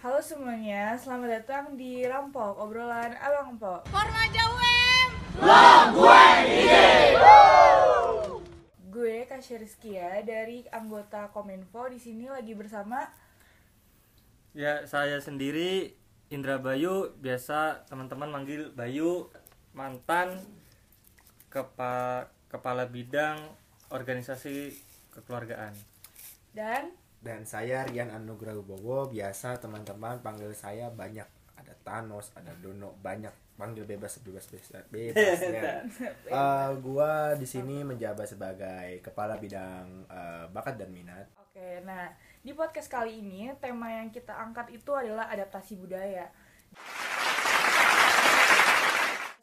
Halo semuanya, selamat datang di Rampok, obrolan Abang Empok. Formaja UM. Gue Kasya Rizkia dari anggota Kominfo di sini lagi bersama Ya, saya sendiri Indra Bayu, biasa teman-teman manggil Bayu, mantan kepa kepala bidang organisasi kekeluargaan. dan Dan saya Rian Anugrah Wibowo, biasa teman-teman panggil saya banyak. Ada Thanos, ada Dono, banyak panggil bebas bebas bebas bebasnya. Eh, gua di sini menjabat sebagai kepala bidang eh, bakat dan minat. Oke, nah di podcast kali ini tema yang kita angkat itu adalah adaptasi budaya.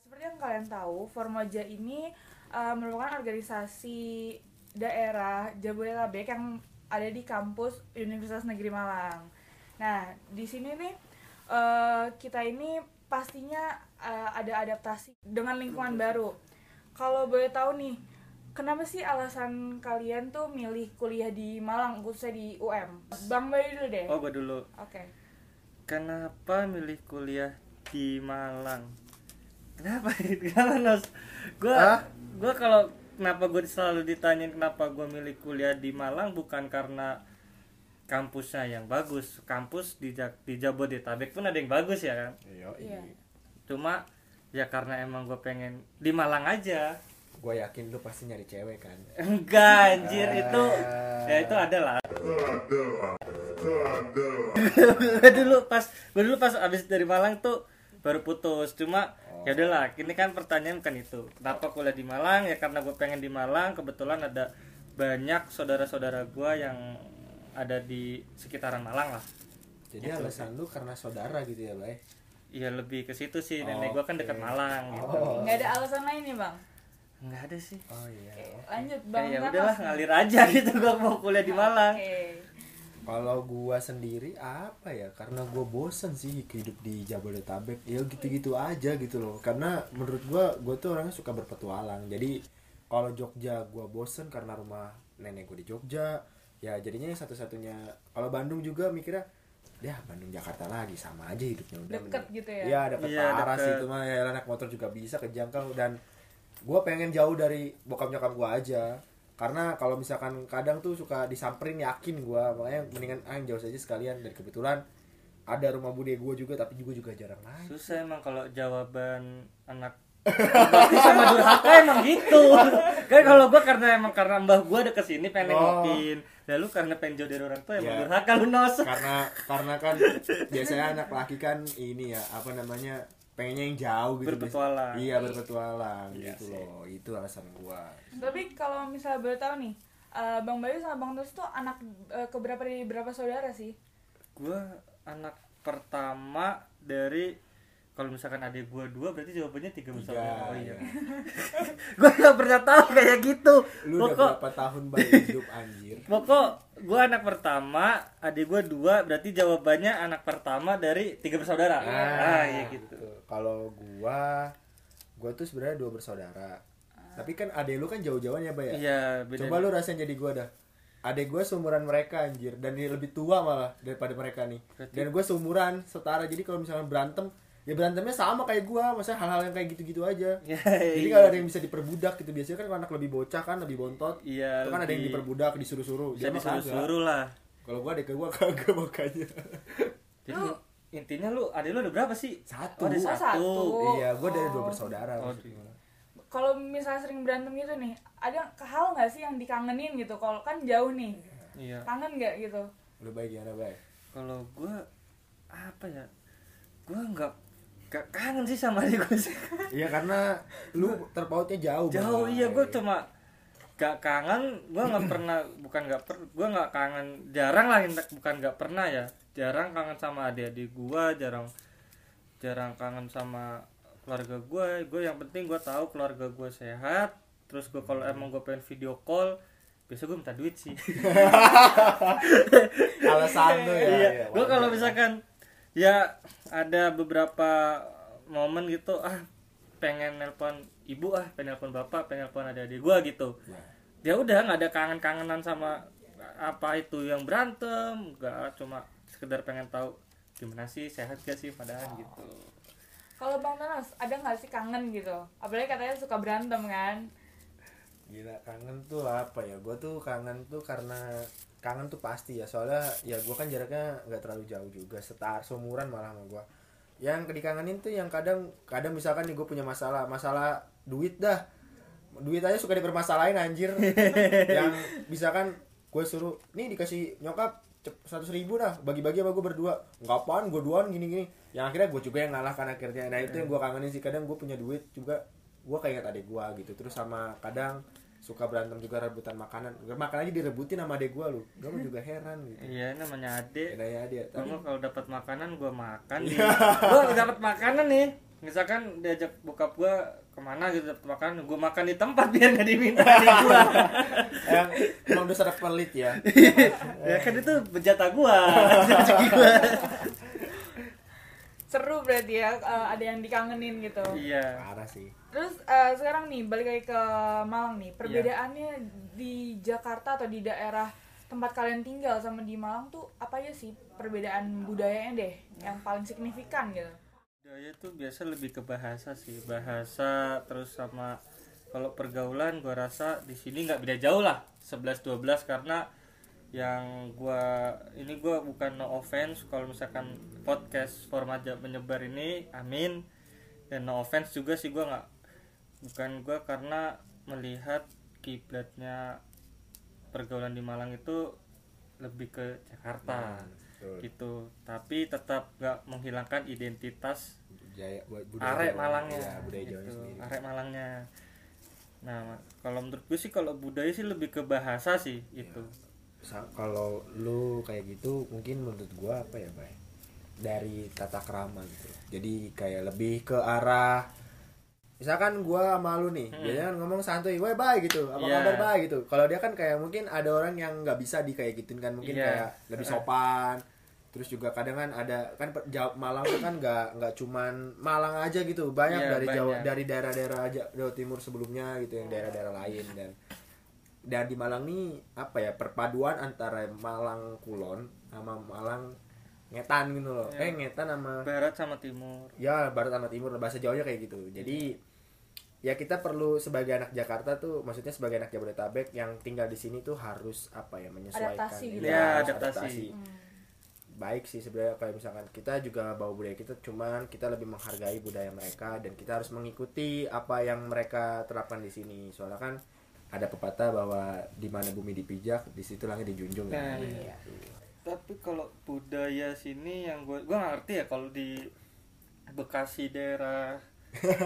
Seperti yang kalian tahu, Formoja ini uh, merupakan organisasi daerah Jabodetabek yang ada di kampus Universitas Negeri Malang. Nah, di sini nih uh, kita ini pastinya uh, ada adaptasi dengan lingkungan baru. Kalau boleh tahu nih, kenapa sih alasan kalian tuh milih kuliah di Malang, khususnya di UM? Bang Bayu dulu deh. Oh, gue dulu. Oke. Kenapa milih kuliah di Malang? Kenapa? Kenapa, Nos? Gue gua kalau kenapa gue selalu ditanyain kenapa gue milih kuliah di Malang bukan karena kampusnya yang bagus. Kampus di Ja- di Jabodetabek pun ada yang bagus ya kan. Iya. Cuma ya karena emang gue pengen di Malang aja. Gue yakin lu pasti nyari cewek kan. Enggak anjir itu ya itu ada lah. Gua dulu pas gue dulu pas abis dari Malang tuh baru putus cuma ya udahlah ini kan pertanyaan kan itu kenapa kuliah di Malang ya karena gue pengen di Malang kebetulan ada banyak saudara-saudara gue yang ada di sekitaran Malang lah Jadi alasan lu karena saudara gitu ya, Bay? Iya lebih ke situ sih nenek gue kan dekat. Malang gitu Oh. Nggak ada alasan lain nih bang? nggak ada sih Oh iya. Oke, lanjut ya, bang. ya udahlah ngalir aja gitu gue mau kuliah di Malang Oke. Kalau gua sendiri apa ya? Karena gua bosen sih hidup di Jabodetabek. Ya gitu-gitu aja gitu loh. Karena menurut gua gua tuh orangnya suka berpetualang. Jadi kalau Jogja gua bosen karena rumah nenek gua di Jogja. Ya jadinya yang satu-satunya kalau Bandung juga mikirnya ya Bandung Jakarta lagi sama aja hidupnya udah Deket gitu ya? Iya, deket Iya, parah sih itu mah ya anak motor juga bisa kejangkau dan gua pengen jauh dari bokap nyokap gua aja karena kalau misalkan kadang tuh suka disamperin yakin gua. Makanya mendingan ah jauh saja sekalian. Dan kebetulan ada rumah bude gua juga tapi juga juga jarang naik susah emang kalau jawaban anak Bakti sama durhaka emang gitu. Kan kalau gua karena emang karena mbah gua ada ke sini pengen Oh. nengokin. Lalu karena pengen jauh dari orang tua emang Iya. durhaka lu nos karena karena kan biasanya anak laki kan ini ya apa namanya pengennya yang jauh gitu Berpetualang. iya berpetualang Iya gitu sih. loh itu alasan gua Tapi kalau misalnya boleh tahu nih, eh, Bang Bayu sama Bang Tos tuh anak eh, keberapa dari berapa saudara sih? gua anak pertama dari kalau misalkan adik gua dua berarti jawabannya tiga bersaudara oh iya ya. gua nggak pernah tahu kayak gitu lu udah pokok berapa tahun baru hidup anjir pokok gua anak pertama adik gua dua berarti jawabannya anak pertama dari tiga bersaudara ah iya gitu Kalau gua gua tuh sebenarnya dua bersaudara. Tapi kan adek lu kan jauh-jauhan ya, Bay ya? iya beda Coba lu rasain jadi gua dah. Adek gua seumuran mereka anjir dan dia lebih tua malah daripada mereka nih. Berarti- Dan gua seumuran setara. Jadi kalau misalnya berantem ya berantemnya sama kayak gua, maksudnya hal-hal yang kayak gitu-gitu aja. Ya, Jadi iya. kalau ada yang bisa diperbudak gitu biasanya kan kalau anak lebih bocah kan lebih bontot. Iya, Itu kan ada yang diperbudak, disuruh-suruh. bisa disuruh-suruh lah Kalau gua adek gua kagak makanya. jadi intinya lu adik lu ada berapa sih Satu. oh, ada satu, satu. Iya, gua dari dua Oh. bersaudara. Oh. Kalau misalnya sering berantem gitu nih, ada hal nggak sih yang dikangenin gitu? Kalau kan jauh nih, iya kangen nggak gitu? Lu baik gimana, baik? kalau gua apa ya gua nggak nggak kangen sih sama adik gua sih. Iya karena lu terpautnya jauh. jauh iya gua cuma gak kangen gua nggak pernah bukan nggak per gua nggak kangen jarang lah bukan nggak pernah ya. Jarang kangen sama adik-adik gua jarang jarang kangen sama keluarga gua. Gue yang penting gua tahu keluarga gua sehat terus gua kalau emang gua pengen video call biasa gue minta duit sih. Alasan lu ya. iya iya, gue kalau misalkan ya ada beberapa momen gitu ah pengen nelpon ibu ah pengen nelpon bapak pengen nelpon adik-adik gue gitu Ya. ya udah nggak ada kangen-kangenan sama apa itu yang berantem nggak cuma sekedar pengen tahu gimana sih sehat gak sih padahal gitu Kalau Bang Thanos, ada nggak sih kangen gitu? Apalagi katanya suka berantem kan? Gila kangen tuh apa ya? Gue tuh kangen tuh karena kangen tuh pasti ya. Soalnya ya gue kan jaraknya nggak terlalu jauh juga. Setar seumuran malah sama gue. Yang dikangenin tuh yang kadang kadang misalkan nih gue punya masalah masalah duit dah. Duit aja suka dipermasalahin anjir. yang misalkan gue suruh nih dikasih nyokap seratus ribu dah bagi-bagi sama gue berdua nggak apaan gue duaan gini-gini yang akhirnya gue juga yang ngalah kan akhirnya nah itu yang gue kangenin sih kadang gue punya duit juga gue kayak adek gue gitu terus sama kadang suka berantem juga rebutan makanan. Makan aja direbutin sama adek gue lu. Gue mah juga heran gitu. Iya namanya ade ya ya dia tapi Kamu kalau dapat makanan gue makan Iya. gue dapat makanan nih. Misalkan diajak bokap gue ke mana gitu dapat makanan gue makan di tempat biar gak diminta di gue yang emang dasar pelit ya? Ya kan itu gue rezeki gue Seru berarti ya, eh, ada yang dikangenin gitu. iya. Parah sih Terus eh, sekarang nih balik lagi ke Malang nih. Perbedaannya di Jakarta atau di daerah tempat kalian tinggal sama di Malang tuh apa aja sih perbedaan budayanya deh yang paling signifikan gitu? budaya tuh biasa lebih ke bahasa sih bahasa terus sama kalau pergaulan gua rasa di sini nggak beda jauh lah 11 12 karena yang gua ini gua bukan no offense kalau misalkan podcast format menyebar ini amin dan no offense juga sih gua nggak bukan gua karena melihat kiblatnya pergaulan di Malang itu lebih ke Jakarta. Betul. gitu. Tapi tetap nggak menghilangkan identitas budaya budaya arek. Malangnya. Iya, budaya gitu, sendiri. arek Malangnya. Nah kalau menurut gue sih kalau budaya sih lebih ke bahasa sih itu Sa- kalau lu kayak gitu mungkin menurut gua apa ya bay? Dari tata krama gitu. Jadi kayak lebih ke arah misalkan gua sama lu nih dia kan ngomong santuy woi bay gitu. Apa Iya. kabar? Bay gitu. Kalau dia kan kayak mungkin ada orang yang nggak bisa di kayak gituin kan mungkin Iya. kayak lebih sopan. Terus juga kadang kan ada kan per- Jawa- Malang tuh kan nggak nggak cuman Malang aja gitu. Banyak Iya, dari Jawa banyak. dari daerah-daerah aja- Jawa Timur sebelumnya gitu yang daerah-daerah lain. Dan dan di Malang nih apa ya perpaduan antara Malang Kulon sama Malang Ngetan gitu loh. Iya. eh Ngetan sama barat sama timur. Ya Barat sama Timur bahasa Jawanya kayak gitu. Jadi ya kita perlu sebagai anak Jakarta tuh maksudnya sebagai anak Jabodetabek yang tinggal di sini tuh harus apa ya menyesuaikan Adaptasi gitu. Ya, harus adaptasi. baik sih sebenarnya kayak misalkan kita juga bawa budaya kita cuman kita lebih menghargai budaya mereka dan kita harus mengikuti apa yang mereka terapkan di sini. Soalnya kan ada pepatah bahwa di mana bumi dipijak di situ langit dijunjung Nah, kan iya. Tapi kalau budaya sini yang gue gue ngerti ya kalau di Bekasi daerah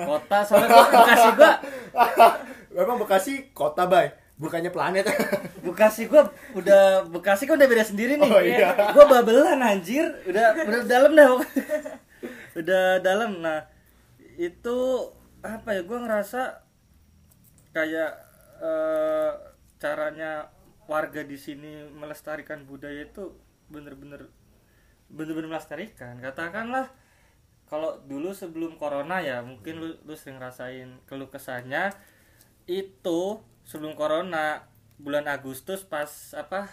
kota soalnya gua Bekasi gue memang Bekasi kota bay. Bukannya planet. Bekasi gue udah Bekasi kan udah beda sendiri nih. Oh, iya. gue babelan anjir. Udah udah dalam dah udah dalam. Nah itu apa ya? Gue ngerasa kayak eh, caranya warga di sini melestarikan budaya itu bener-bener bener-bener melestarikan. Katakanlah kalau dulu sebelum corona ya mungkin lu, lu sering rasain keluh kesahnya. Itu sebelum corona bulan Agustus pas apa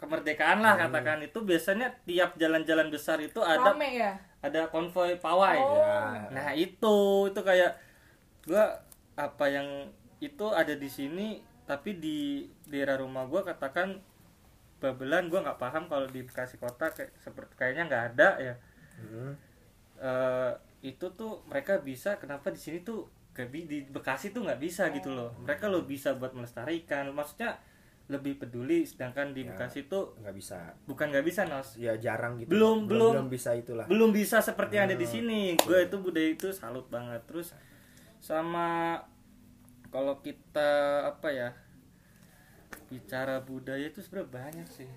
kemerdekaan lah katakan. Itu biasanya tiap jalan-jalan besar itu ada Rame ya? ada konvoy pawai. Oh. ya nah itu itu kayak gua apa yang itu ada di sini tapi di daerah rumah gua katakan babelan gua nggak paham kalau di Bekasi kota kayak seperti kayaknya nggak ada ya. Hmm. eh itu tuh mereka bisa kenapa di sini tuh gak di Bekasi tuh nggak bisa gitu loh. Mereka lo bisa buat melestarikan maksudnya lebih peduli sedangkan di Ya. Bekasi tuh nggak bisa. bukan nggak bisa nos. Ya jarang gitu. Belum, belum. belum. bisa itulah. Belum bisa seperti yang ada di Hmm. sini. Gue itu budaya itu salut banget. Terus sama kalau kita apa ya bicara budaya itu sebenarnya banyak sih.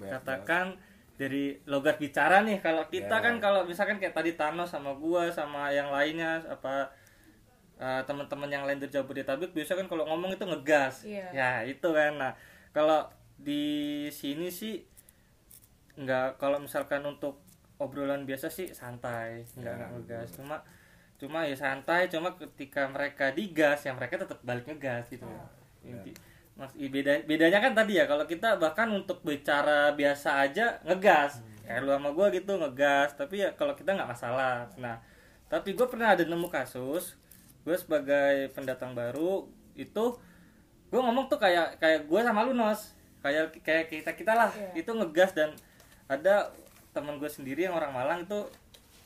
Banyak katakan dari logat bicara nih kalau kita Ya. kan kalau misalkan kayak tadi Thanos sama gua sama yang lainnya apa eh, teman-teman yang lain dari Jabodetabek biasa kan kalau ngomong itu ngegas. Iya. ya itu kan. Nah kalau di sini sih nggak kalau misalkan untuk obrolan biasa sih santai nggak nggak ngegas. cuma cuma ya santai cuma ketika mereka digas ya mereka tetap balik ngegas gitu. Inti, mas beda bedanya kan tadi ya kalau kita bahkan untuk bicara biasa aja ngegas. Kayak lu sama gue gitu ngegas. Tapi ya kalau kita nggak masalah. Nah tapi gue pernah ada nemu kasus gue sebagai pendatang baru itu gue ngomong tuh kayak kayak gue sama lu nos. Kayak kayak kita kita lah. Iya. itu ngegas dan ada teman gue sendiri yang orang Malang itu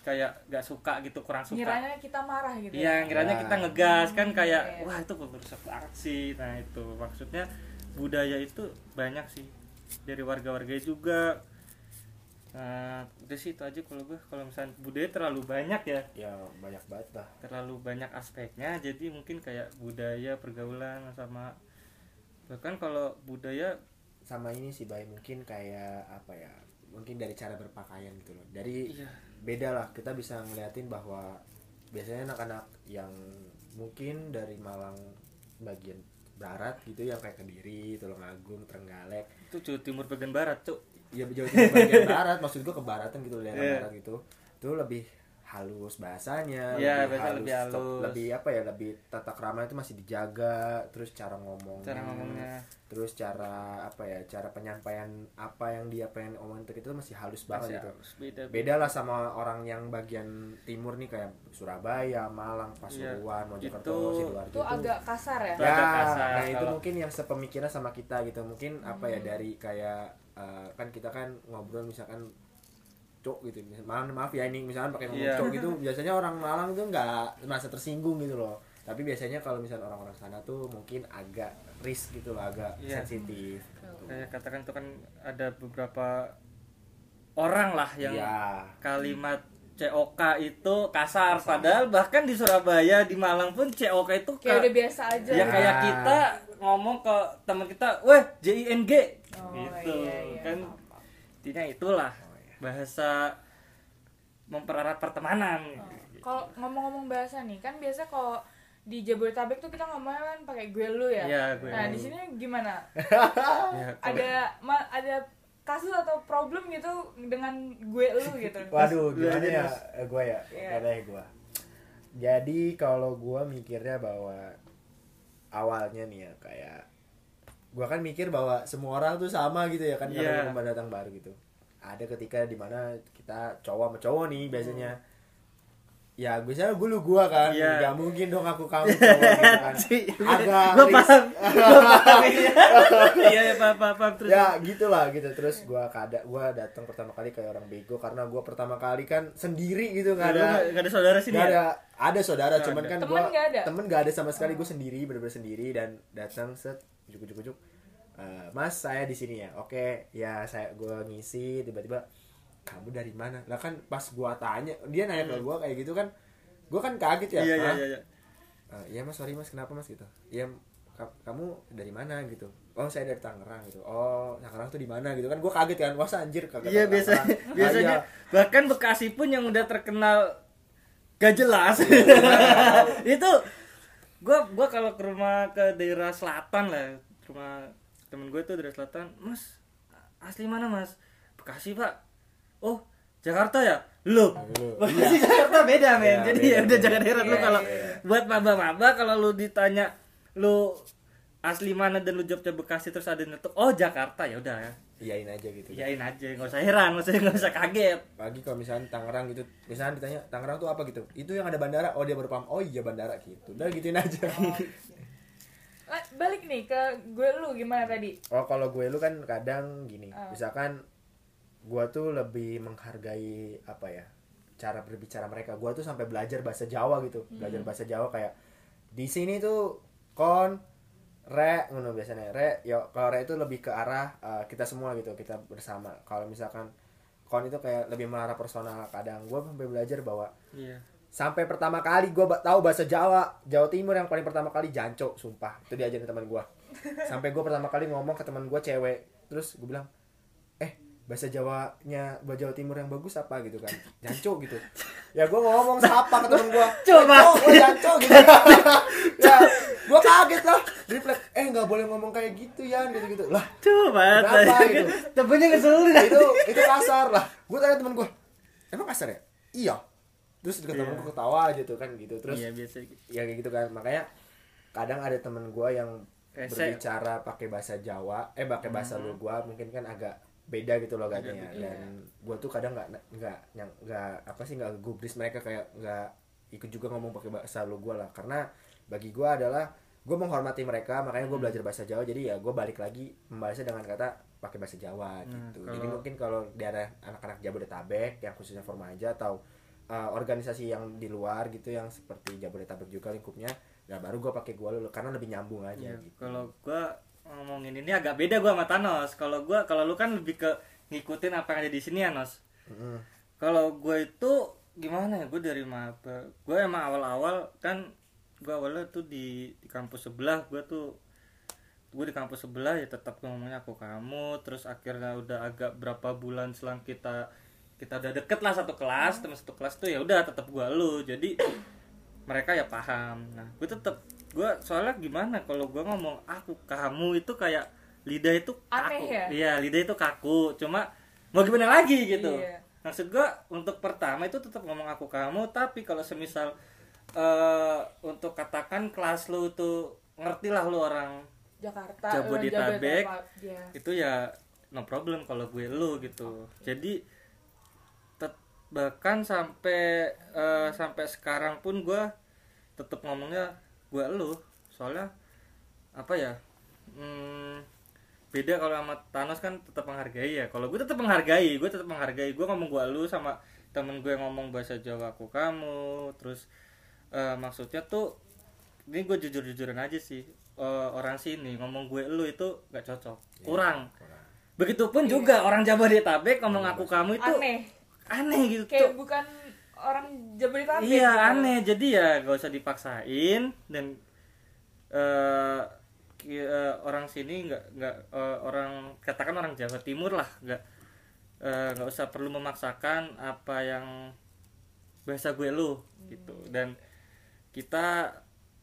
kayak gak suka gitu kurang suka ngiranya kita marah gitu Iya, ya. ngiranya Ya. kita ngegas kan kayak Iya. wah itu rusak banget sih. Nah, itu maksudnya budaya itu banyak sih dari warga-warga juga. Nah, udah sih itu aja kalau gue kalau misalnya budaya terlalu banyak ya, ya banyak banget lah terlalu banyak aspeknya. Jadi mungkin kayak budaya pergaulan sama bahkan kalau budaya sama ini sih baik mungkin kayak apa ya mungkin dari cara berpakaian gitu loh dari iya beda lah kita bisa ngeliatin bahwa biasanya anak-anak yang mungkin dari Malang bagian barat gitu yang kayak Kediri, Tulungagung, Trenggalek itu Jawa Timur bagian barat, Cuk. ya Jawa Timur bagian barat maksud gua kebaratan gitu daerah Iya. barat gitu itu lebih halus bahasanya Iya, bahasa lebih stop- halus. lebih apa ya lebih tata krama itu masih dijaga terus cara ngomongnya Cara ngomongnya. terus cara apa ya cara penyampaian apa yang dia pengen omongin itu masih halus banget masih gitu. beda. beda. Lah sama orang yang bagian timur nih kayak Surabaya, Malang, Pasuruan, Mojokerto, Itu- Sidoarjo itu agak kasar ya? Itu ya, agak kasar nah itu kalau- mungkin yang sepemikiran sama kita gitu. Mungkin apa ya dari kayak eh, kan kita kan ngobrol misalkan cok gitu maaf maaf ya ini misalkan pakai ngomong Iya. cok gitu biasanya orang Malang tuh nggak merasa tersinggung gitu loh tapi biasanya kalau misalnya orang-orang sana tuh mungkin agak risk gitu loh agak Iya. sensitif Kayak katakan itu kan ada beberapa orang lah yang Iya. kalimat COK itu kasar padahal bahkan di Surabaya di Malang pun COK itu kayak ka- udah biasa aja ya Nah. kayak kita ngomong ke teman kita weh JING Oh, gitu iya, iya. kan intinya itulah iya. Bahasa mempererat pertemanan kalau ngomong-ngomong bahasa nih kan biasa kalau di Jabodetabek tuh kita ngomongnya kan pakai gue lu ya. Iya, gue nah di sini gimana? Ya, ada ma- ada kasus atau problem gitu dengan gue lu gitu. Waduh, Lu gimana ya? Eh, gua ya. Gimana ya gua. Jadi kalau gua mikirnya bahwa awalnya nih ya kayak gua kan mikir bahwa semua orang tuh sama gitu ya kan kalau yeah. datang baru gitu. Ada ketika di mana kita cowok sama cowok nih biasanya. Ya, biasanya gue lu gua kan. Iya. Gak mungkin dong aku kamu cowok gitu kan. Agak paham iya iya iya, paham paham paham terus ya gitulah gitu terus gua kada gua datang pertama kali kayak orang bego karena gua pertama kali kan sendiri gitu Gak nggak ada, ada nggak ada saudara sini nggak ya? ada ada saudara cuman ada. kan Temen gua nggak ada? temen nggak ada sama sekali gue sendiri bener-bener sendiri dan datang set ujuk ujuk ujuk "Eh, mas saya di sini ya. Oke ya saya gua ngisi. Tiba-tiba kamu dari mana? Lah kan pas gua tanya dia nanya ke gua kayak gitu kan gua kan kaget ya Hmm. Iya iya "Hah? iya iya. "Eh, iya mas sorry mas kenapa mas? Gitu. Ya ka- kamu dari mana? Gitu. Oh saya dari Tangerang. Gitu. Oh Tangerang tuh di mana? Gitu kan gue kaget kan wah anjir kagak Iya tahu biasanya iya. bahkan Bekasi pun yang udah terkenal gak jelas. itu gua gua kalau ke rumah ke daerah selatan lah, rumah temen gue tuh daerah selatan, Mas asli mana Mas? Bekasi Pak. Oh Jakarta ya? Loh, Bekasi Jakarta beda men. Iya, Jadi beda, ya udah jangan heran lu Iya, kalau iya. buat maba-maba kalau lu ditanya lu asli mana dan lu jawabnya Bekasi terus ada nyetuk, oh Jakarta ya udah ya. iyain aja gitu Iyain aja, nggak usah heran, nggak usah nggak usah kaget. pagi kalau misalnya Tangerang gitu misalnya ditanya Tangerang tuh apa gitu itu yang ada bandara oh dia baru paham oh iya bandara gitu udah gituin aja Eh, balik nih ke gue lu gimana tadi? oh kalau gue lu kan kadang gini Ah. misalkan gue tuh lebih menghargai apa ya cara berbicara mereka gue tuh sampai belajar bahasa Jawa gitu belajar bahasa Jawa kayak di sini tuh kon re ngono biasanya re yo kalau re itu lebih ke arah uh, kita semua gitu kita bersama kalau misalkan kon itu kayak lebih mengarah personal kadang gue sampai belajar bahwa Iya. Sampai pertama kali gue tahu bahasa Jawa. Jawa Timur yang paling pertama kali janco sumpah. Itu diajarin teman gue sampai gue pertama kali ngomong ke teman gue cewek. Terus gue bilang eh bahasa Jawanya bahasa Jawa Timur yang bagus apa? Gitu kan. Janco gitu. Ya gue ngomong sapa ke teman gue Coba. gue janco gitu. Ya gue kaget lah. Refleks eh nggak boleh ngomong kayak gitu ya gitu gitu. Lah Coba. Gitu? Temennya itu itu kasar lah. Gue tanya teman gue emang kasar ya? Iya terus teman Iya. gue ketawa gitu kan gitu terus Iya biasa gitu. ya kayak gitu kan makanya kadang ada temen gue yang Rese. berbicara pakai bahasa Jawa eh pakai bahasa Hmm. lu gue mungkin kan agak beda gitu loh katanya beda. dan gue tuh kadang nggak nggak yang nggak apa sih nggak gubris mereka kayak nggak ikut juga ngomong pakai bahasa lu gue lah karena bagi gue adalah gue menghormati mereka makanya gue belajar bahasa Jawa jadi ya gue balik lagi membalasnya dengan kata pakai bahasa Jawa Nah, gitu jadi kalau- mungkin kalau di daerah anak-anak Jabodetabek yang khususnya Formaja atau uh, organisasi yang di luar gitu yang seperti Jabodetabek juga lingkupnya ya baru gue pakai gue dulu karena lebih nyambung aja Iya, gitu. kalau gua ngomongin ini agak beda gua sama Thanos. Kalau gua kalau lu kan lebih ke ngikutin apa yang ada di sini ya Nos. Mm-mm. kalau gue itu gimana ya gue dari maba gue emang awal-awal kan gue awalnya tuh di, di kampus sebelah gue tuh gue di kampus sebelah ya tetap ngomongnya aku kamu terus akhirnya udah agak berapa bulan selang kita kita udah deket lah satu kelas teman satu kelas tuh ya udah tetap gue lu jadi mereka ya paham nah gue tetap gue soalnya gimana kalau gue ngomong aku kamu itu kayak lidah itu kaku Aneh ya? iya lidah itu kaku cuma mau gimana lagi gitu Iya. maksud gua untuk pertama itu tetap ngomong aku kamu tapi kalau semisal eh untuk katakan kelas lu tuh ngerti lah lu orang Jakarta Jabodetabek. ya. itu ya no problem kalau gue lu gitu jadi bahkan sampai eh, sampai sekarang pun gua tetap ngomongnya gue lu soalnya apa ya hmm, beda kalau sama Thanos kan tetap menghargai ya. Kalau gue tetap menghargai gue tetap menghargai. Gue ngomong gue lu sama temen gue ngomong bahasa Jawa aku kamu. Terus eh, maksudnya tuh ini gue jujur jujuran aja sih. Eh, orang sini ngomong gue lu itu gak cocok. Kurang. Kurang. begitupun juga orang Jabodetabek ngomong aku kamu itu Aneh. Aneh gitu Kayak tuh. bukan orang Jabodetabek. iya gitu. aneh. Jadi ya gak usah dipaksain dan ki- eh, orang sini nggak nggak eh, orang katakan orang Jawa Timur lah nggak nggak usah perlu memaksakan apa yang bahasa gue lu gitu. Dan kita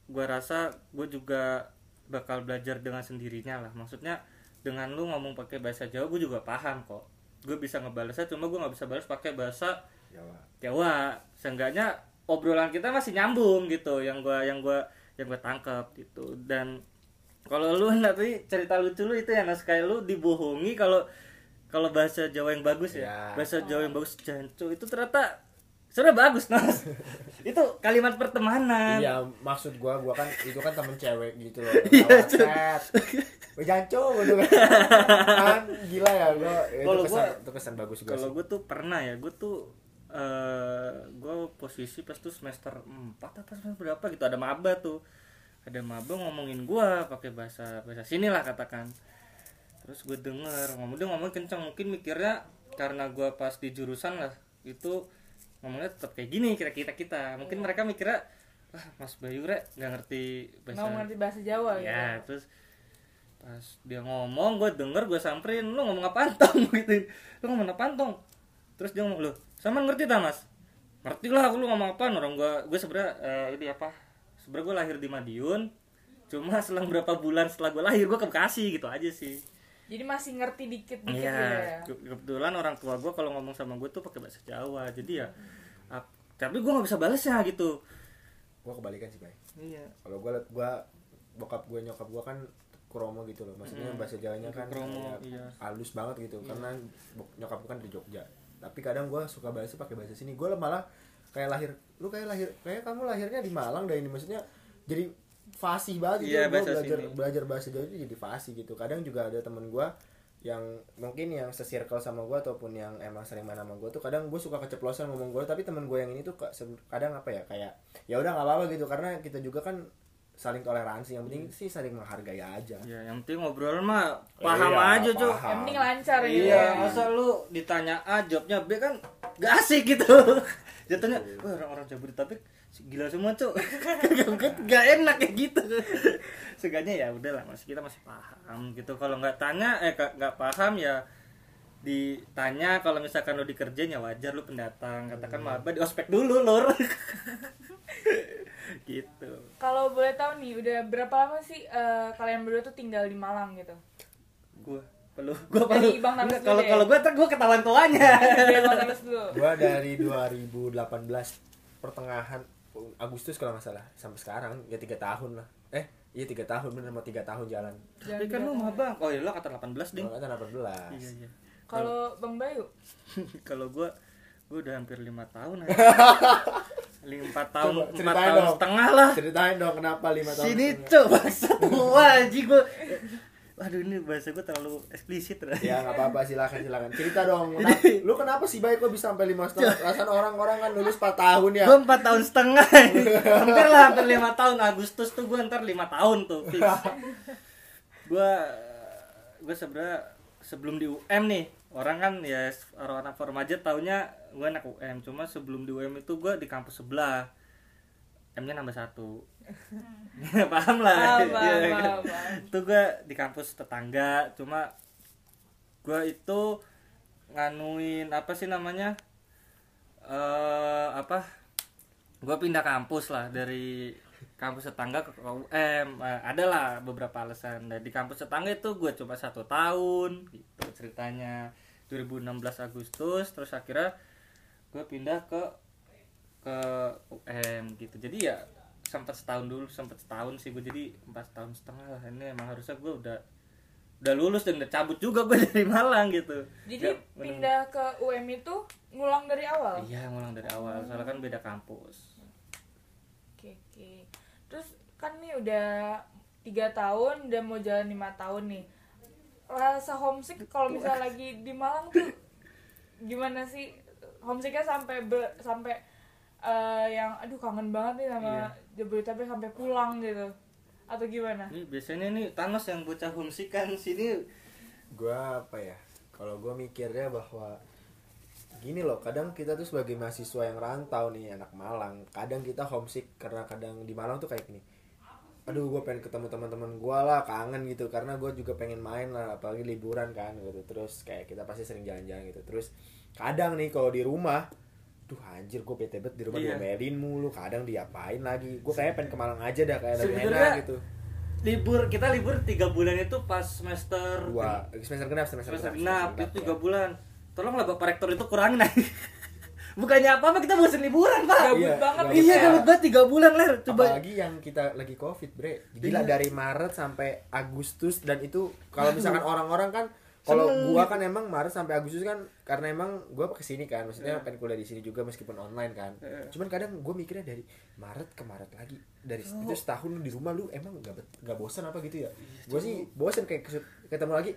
gue rasa gue juga bakal belajar dengan sendirinya lah. Maksudnya dengan lu ngomong pakai bahasa Jawa gue juga paham kok gue bisa ngebalasnya cuma gue nggak bisa balas pakai bahasa Jawa. Jawa. Seenggaknya obrolan kita masih nyambung gitu yang gua yang gua yang gua tangkap gitu. Dan kalau lu nanti cerita lucu lu itu ya Nas. Kayak lu dibohongi kalau kalau bahasa Jawa yang bagus ya, Ya. bahasa Jawa yang bagus jancu itu ternyata sudah bagus Nas. Itu kalimat pertemanan. Iya, maksud gua gua kan itu kan temen cewek gitu loh. Iya, Lewat Cuk. chat. Weh janco gitu kan. kan gila ya gua itu Kalau gua- itu kesan bagus gua kalau gue tuh pernah ya gue tuh eh gue posisi pas tuh semester 4 apa semester berapa gitu ada maba tuh ada maba ngomongin gue pakai bahasa bahasa sini lah katakan terus gue denger ngomong dia ngomong kencang mungkin mikirnya karena gue pas di jurusan lah itu ngomongnya tetap kayak gini kira kita kita mungkin mereka mikirnya ah mas Bayu rek nggak ngerti bahasa Nggak mengerti bahasa Jawa gitu. ya terus pas dia ngomong gue denger gue samperin lu ngomong apaan tong gitu. Lu ngomong apaan tong terus dia ngomong lu sama ngerti tak mas? Ngerti lah lu ngomong apaan? Orang gue gue sebenernya eh, ini apa sebenernya gue lahir di Madiun cuma selang berapa bulan setelah gue lahir gue ke Bekasi gitu aja sih. Jadi masih ngerti dikit-dikit gitu Iya, ya. ke- kebetulan orang tua gue kalau ngomong sama gue tuh pakai bahasa Jawa jadi ya ap- tapi gue nggak bisa balasnya gitu. Gua kebalikan sih, Bay. iya. Kalau gua gua bokap gua nyokap gua kan kromo gitu loh. Maksudnya Hmm. bahasa Jawanya kan Kromo, iya. halus banget gitu karena bok- nyokap gua kan dari Jogja. Tapi kadang gua suka bahasa pakai bahasa sini. Gua malah kayak lahir lu kayak lahir kayak kamu lahirnya di Malang deh ini maksudnya jadi fasih banget gitu. Gua bahasa belajar sini. belajar bahasa Jawa itu jadi fasih gitu. Kadang juga ada temen gua yang mungkin yang sesirkel sama gua ataupun yang emang sering main sama gua tuh kadang gue suka keceplosan ngomong gua tapi temen gue yang ini tuh kadang apa ya kayak ya udah nggak apa-apa gitu karena kita juga kan saling toleransi yang penting sih saling menghargai aja ya yang penting ngobrol mah paham Iya, aja cuy. Yang penting lancar gitu. Iya, ya. masa lu ditanya A jawabnya B kan gak asik gitu. Jatuhnya, wah orang-orang Jabodetabek gila semua, Cuk. gak, gak enak kayak gitu. Seenggaknya ya udahlah, masih kita masih paham gitu. Kalau nggak tanya eh nggak paham ya ditanya kalau misalkan lu dikerjain ya wajar lu pendatang. Katakan maba di ospek dulu lur. Gitu. Kalau boleh tahu nih, udah berapa lama sih eh, kalian berdua tuh tinggal di Malang gitu? gua perlu gua perlu. Dari Bang Tamis Enggak, dulu kalau deh. kalau gua ntar gua ketahuan tuanya. Dulu. gua dari 2018 pertengahan Agustus kalau nggak salah sampai sekarang. Ya tiga tahun lah. Eh iya tiga tahun. Bener mau tiga tahun jalan. Tapi kan lu maba. Oh iya lu kata 18 ding. Kalau kata 18 iya iya Kalau Bang Bayu, kalau gue gue udah hampir lima tahun aja empat tahun empat ceritain tahun dong. setengah lah Ceritain dong kenapa lima tahun. sini setengah. coba tua aja gue waduh ini bahasa gue terlalu eksplisit Ya nggak apa-apa silakan silakan. Cerita dong. Lu kenapa sih baik kok bisa sampai lima setengah? Rasanya orang-orang kan lulus 4 tahun ya. gue empat tahun setengah hampir lah hampir lima tahun Agustus tuh gue ntar lima tahun tuh gue gue sebenarnya sebelum di UM nih. Orang kan ya orang anak formaja taunya gue anak UM cuma sebelum di UM itu gue di kampus sebelah. M nya nambah satu. Paham lah. Iya kan? itu gue di kampus tetangga. Cuma gue itu nganuin apa sih namanya eh apa gue pindah kampus lah dari kampus tetangga ke UM Eh, ada lah beberapa alasan. Dan di kampus tetangga itu gue cuma satu tahun gitu ceritanya. 2016 Agustus terus akhirnya gue pindah ke ke UM gitu. Jadi ya sempat setahun dulu sempat setahun sih gue jadi empat tahun setengah lah. Ini emang harusnya gue udah udah lulus dan udah cabut juga gue dari Malang gitu. Jadi Nggak meneng- pindah ke UM itu ngulang dari awal. iya ngulang dari awal. Soalnya kan beda kampus. Terus kan nih udah tiga tahun, udah mau jalan lima tahun nih. Rasa homesick kalau misalnya lagi di Malang tuh gimana sih? Homesicknya sampai ber- sampai eh, yang aduh kangen banget nih sama Iya. Jabodetabek sampai pulang gitu. Atau gimana? ini biasanya nih Thanos yang bocah homesick kan sini Gua apa ya? Kalau gua mikirnya bahwa gini loh, kadang kita tuh sebagai mahasiswa yang rantau nih anak Malang, kadang kita homesick karena kadang di Malang tuh kayak gini. Aduh, gue pengen ketemu teman-teman gue lah, kangen gitu. Karena gue juga pengen main lah, apalagi liburan kan gitu. Terus kayak kita pasti sering jalan-jalan gitu. Terus kadang nih kalau di rumah, duh anjir gue bete banget di rumah Iya. diomelin mulu. Kadang diapain lagi? Gue kayak pengen ke Malang aja dah kayak lebih enak gitu. libur kita libur tiga bulan itu pas semester Dua semester genap semester, semester genap, genap itu ya. tiga bulan tolonglah bapak rektor itu kurangin aja bukannya apa apa kita bosan liburan pak Gabut Iya, banget gabut. iya ya. gabut banget tiga bulan ler coba Apalagi yang kita lagi covid bre Gila Iya. dari Maret sampai Agustus Dan itu kalau misalkan orang-orang kan kalau gua kan emang Maret sampai Agustus kan karena emang gua ke sini kan maksudnya Iya. pengen kuliah di sini juga meskipun online kan Iya. cuman kadang gua mikirnya dari Maret ke Maret lagi dari Oh. itu setahun lu di rumah lu emang gak, bet- gak bosan apa gitu ya Iya, gua sih bosan kayak ketemu lagi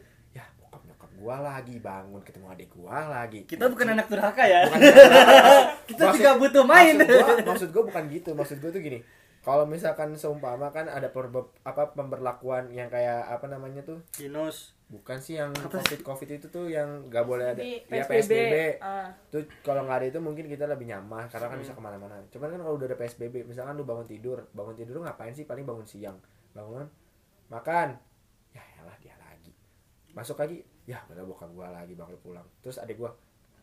gua lagi bangun ketemu adik gua lagi kita bukan anak durhaka ya Bukan kita Maksud- juga butuh main Maksud gua, maksud gua bukan gitu. Maksud gua tuh gini. Kalau misalkan seumpama kan ada perbe- apa pemberlakuan yang kayak apa namanya tuh? Dinos Bukan sih yang Apa covid covid itu tuh yang nggak boleh ada Di ya PSBB. PSBB. Ah. Tuh kalau nggak ada itu mungkin kita lebih nyaman karena kan Hmm. bisa ke mana-mana. Cuman kan kalau udah ada PSBB, misalkan lu bangun tidur, bangun tidur lu ngapain sih? Paling bangun siang, bangun, makan, ya elah dia lagi, masuk lagi, ya udah bokap gua lagi bakal pulang. Terus adik gua,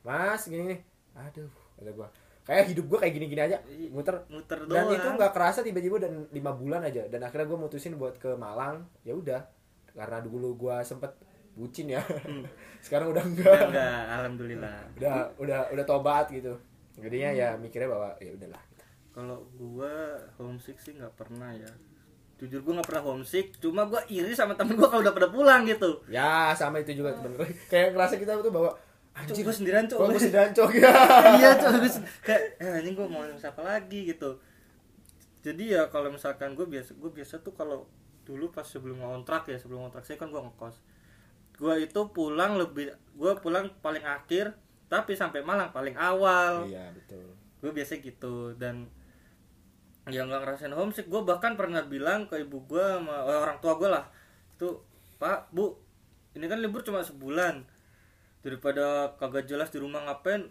mas gini nih, aduh, ada gua, kayak hidup gua kayak gini-gini aja, muter. muter Dan doang. itu nggak kerasa tiba-tiba dan lima bulan aja. Dan akhirnya gua mutusin buat ke Malang, ya udah, karena dulu gua sempet bucin ya, sekarang udah enggak. Udah enggak alhamdulillah. Udah udah udah tobat gitu. Jadinya ya mikirnya bahwa ya udahlah. Kalau gua homesick sih nggak pernah ya jujur gua nggak pernah homesick cuma gua iri sama temen gua kalau udah pada pulang gitu. Ya sama itu juga bener kayak ngerasa kita tuh bahwa Cuk, anjir gua sendirian cuk kok gue sedang cok ya iya cok kayak eh anjing gue mau siapa lagi? gitu. Jadi ya kalau misalkan gue biasa gue biasa tuh kalau dulu pas sebelum ngontrak ya sebelum ngontrak saya kan gue ngekos. Gue itu pulang lebih gue pulang paling akhir tapi sampai Malang paling awal. Iya betul. Gue biasa gitu dan yang nggak ngerasain homesick. Gue bahkan pernah bilang ke ibu gue sama eh, orang tua gue lah. Itu pak bu ini kan libur cuma sebulan. Daripada kagak jelas di rumah ngapain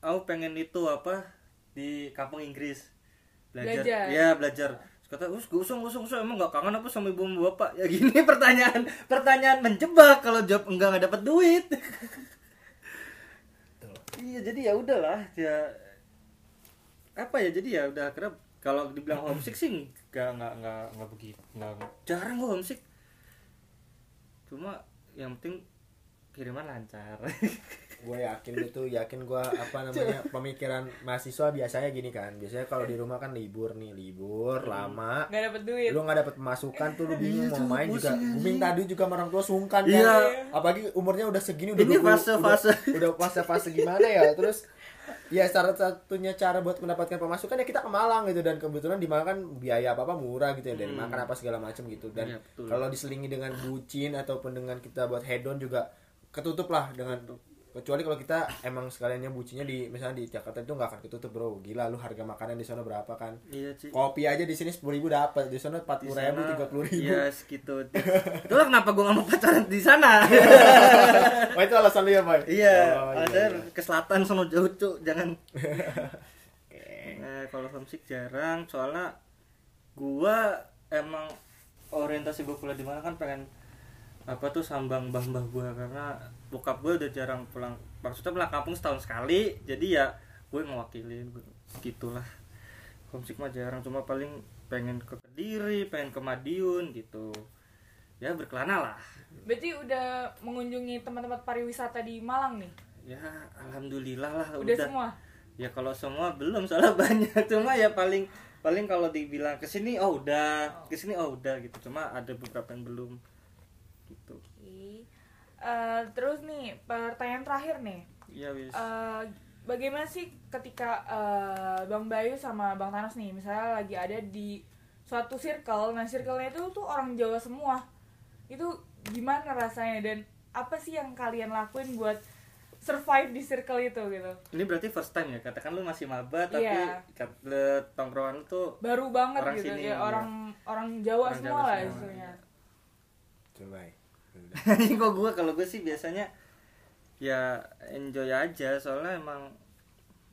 aku pengen itu apa di kampung Inggris. Belajar, Belajar. ya belajar. Terus kata us gak usah gak usah gak usah. Emang gak kangen apa sama ibu sama bapak? Ya gini pertanyaan pertanyaan menjebak kalau jawab enggak nggak dapat duit. Iya jadi ya udahlah ya apa ya jadi ya udah akhirnya kalau dibilang homesick sih nggak nggak nggak nggak begitu nggak jarang gue homesick. Cuma yang penting kiriman lancar. Gue yakin itu yakin gue apa namanya pemikiran mahasiswa biasanya gini kan. Biasanya kalau di rumah kan libur nih libur lama. Nggak dapet duit. Lu nggak dapet pemasukan tuh lu bingung Iya, mau tuh, main juga. minta duit juga sama orang tua sungkan kan. Iya. apalagi umurnya udah segini udah Ini 20 fase-fase. udah, udah fase-fase gimana ya? Terus ya salah satunya cara buat mendapatkan pemasukan ya kita ke Malang gitu dan kebetulan di Malang kan biaya apa apa murah gitu ya dari Hmm. makan apa segala macam gitu dan betul. kalau diselingi dengan bucin ataupun dengan kita buat hedon juga ketutup lah dengan kecuali kalau kita emang sekaliannya bucinnya di misalnya di Jakarta itu nggak akan ketutup bro. Gila lu harga makanan di sana berapa kan? Iya sih kopi aja di sini sepuluh ribu dapat di sana empat puluh ribu tiga puluh ribu. iya segitu. Itulah kenapa gue nggak mau pacaran di sana. Oh itu alasan lu ya boy? Iya oh, ada ke selatan sono jauh cuk jangan. Nah kalau homesick jarang soalnya gua emang orientasi gua kuliah di mana kan pengen apa tuh sambang mbah mbah gua karena bokap gua udah jarang pulang maksudnya pulang kampung setahun sekali jadi ya gue ngewakilin gitulah. Homesick mah jarang cuma paling pengen ke kediri pengen ke madiun gitu. Ya berkelana lah. Berarti udah mengunjungi tempat-tempat pariwisata di Malang nih? Ya alhamdulillah lah udah, semua? Ya kalau semua belum soalnya banyak. Cuma ya paling paling kalau dibilang ke sini oh udah. Ke sini oh udah gitu. Cuma ada beberapa yang belum gitu Eh, terus nih pertanyaan terakhir nih. Iya wis. Eh, bagaimana sih ketika eh, Bang Bayu sama Bang Thanos nih misalnya lagi ada di suatu circle nah circle-nya itu tuh orang Jawa semua. Itu gimana rasanya? Dan apa sih yang kalian lakuin buat survive di circle itu gitu? Ini berarti first time ya? Katakan lu masih maba tapi kat- le- tongkrongan lu tuh baru banget Orang gitu sini, ya iya. orang orang Jawa Orang semua Jawa lah semua, istilahnya. Coba ya. kok gue kalau gue sih biasanya ya enjoy aja. Soalnya emang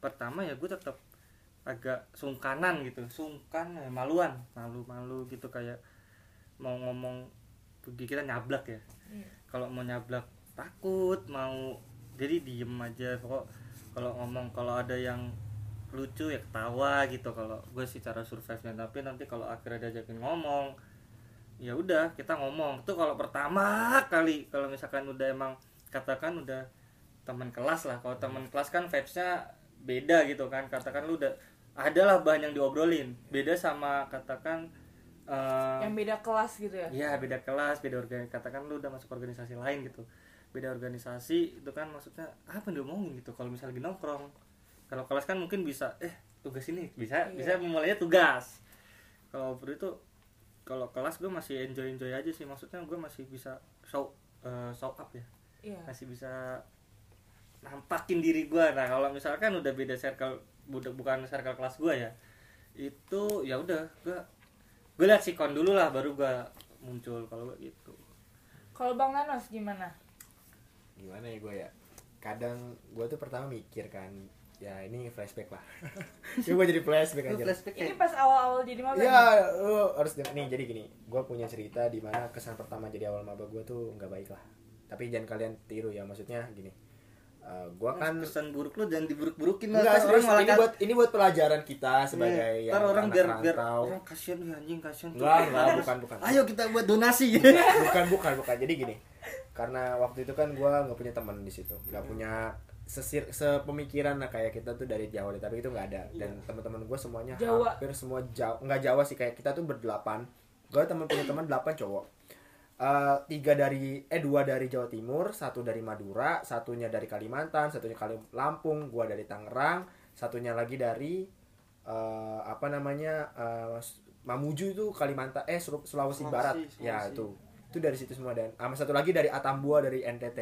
pertama ya gue tetap agak sungkanan gitu. Sungkan ya, maluan malu malu gitu. Kayak mau ngomong pergi kita nyablak ya. Iya. kalau mau nyablak takut mau jadi diem aja. Pokok kalau ngomong kalau ada yang lucu ya ketawa gitu. Kalau gue sih cara survive nya tapi nanti kalau akhirnya diajakin ngomong ya udah kita ngomong tuh kalau pertama kali kalau misalkan udah emang katakan udah teman kelas lah kalau teman kelas kan vibesnya beda gitu kan katakan lu udah adalah bahan yang diobrolin beda sama katakan eh, yang beda kelas gitu ya Iya beda kelas, beda organisasi. Katakan lu udah masuk organisasi lain gitu. Beda organisasi itu kan maksudnya apa yang diomongin gitu. Kalau misalnya lagi nongkrong, kalau kelas kan mungkin bisa eh tugas ini bisa Iya. bisa memulainya tugas. Kalau perlu itu kalau kelas gue masih enjoy enjoy aja sih. Maksudnya gue masih bisa show eh, show up ya. iya Masih bisa nampakin diri gue. Nah kalau misalkan udah beda circle buda- bukan circle kelas gue ya, itu ya udah gue gue lihat sikon dulu lah baru gue muncul kalau gue gitu kalau Bang Thanos gimana gimana ya gue ya kadang gue tuh pertama mikir kan ya ini flashback lah. Ya gue jadi flashback aja. flashback ini pas awal-awal jadi maba ya lu harus denger- nih jadi gini. Gue punya cerita di mana kesan pertama jadi awal maba gue tuh nggak baik lah. Tapi jangan kalian tiru ya. Maksudnya gini. Gue kan kesan buruk lu jangan diburuk-burukin lah Enggak, orang malah ini buat ini buat pelajaran kita sebagai Iya, yang orang biar biar orang kasihan ya anjing kasihan tuh. Enggak, enggak, bukan, bukan. ayo kita buat donasi. Bukan bukan bukan. Jadi gini. Karena waktu itu kan gua nggak punya teman di situ. Nggak punya sesir sepemikiran lah kayak kita tuh dari Jawa tapi itu nggak ada. Dan teman-teman gue semuanya Jawa. hampir semua Jawa nggak Jawa sih kayak kita tuh berdelapan. Gue teman punya teman delapan cowok. Eh, tiga dari eh dua dari Jawa Timur satu dari Madura satunya dari Kalimantan satunya Kali Lampung gua dari Tangerang satunya lagi dari eh, apa namanya eh, Mamuju itu Kalimantan eh Sul- Sulawesi, Sulawesi, Barat. Sulawesi. ya itu. Itu dari situ semua dan sama satu lagi dari Atambua dari NTT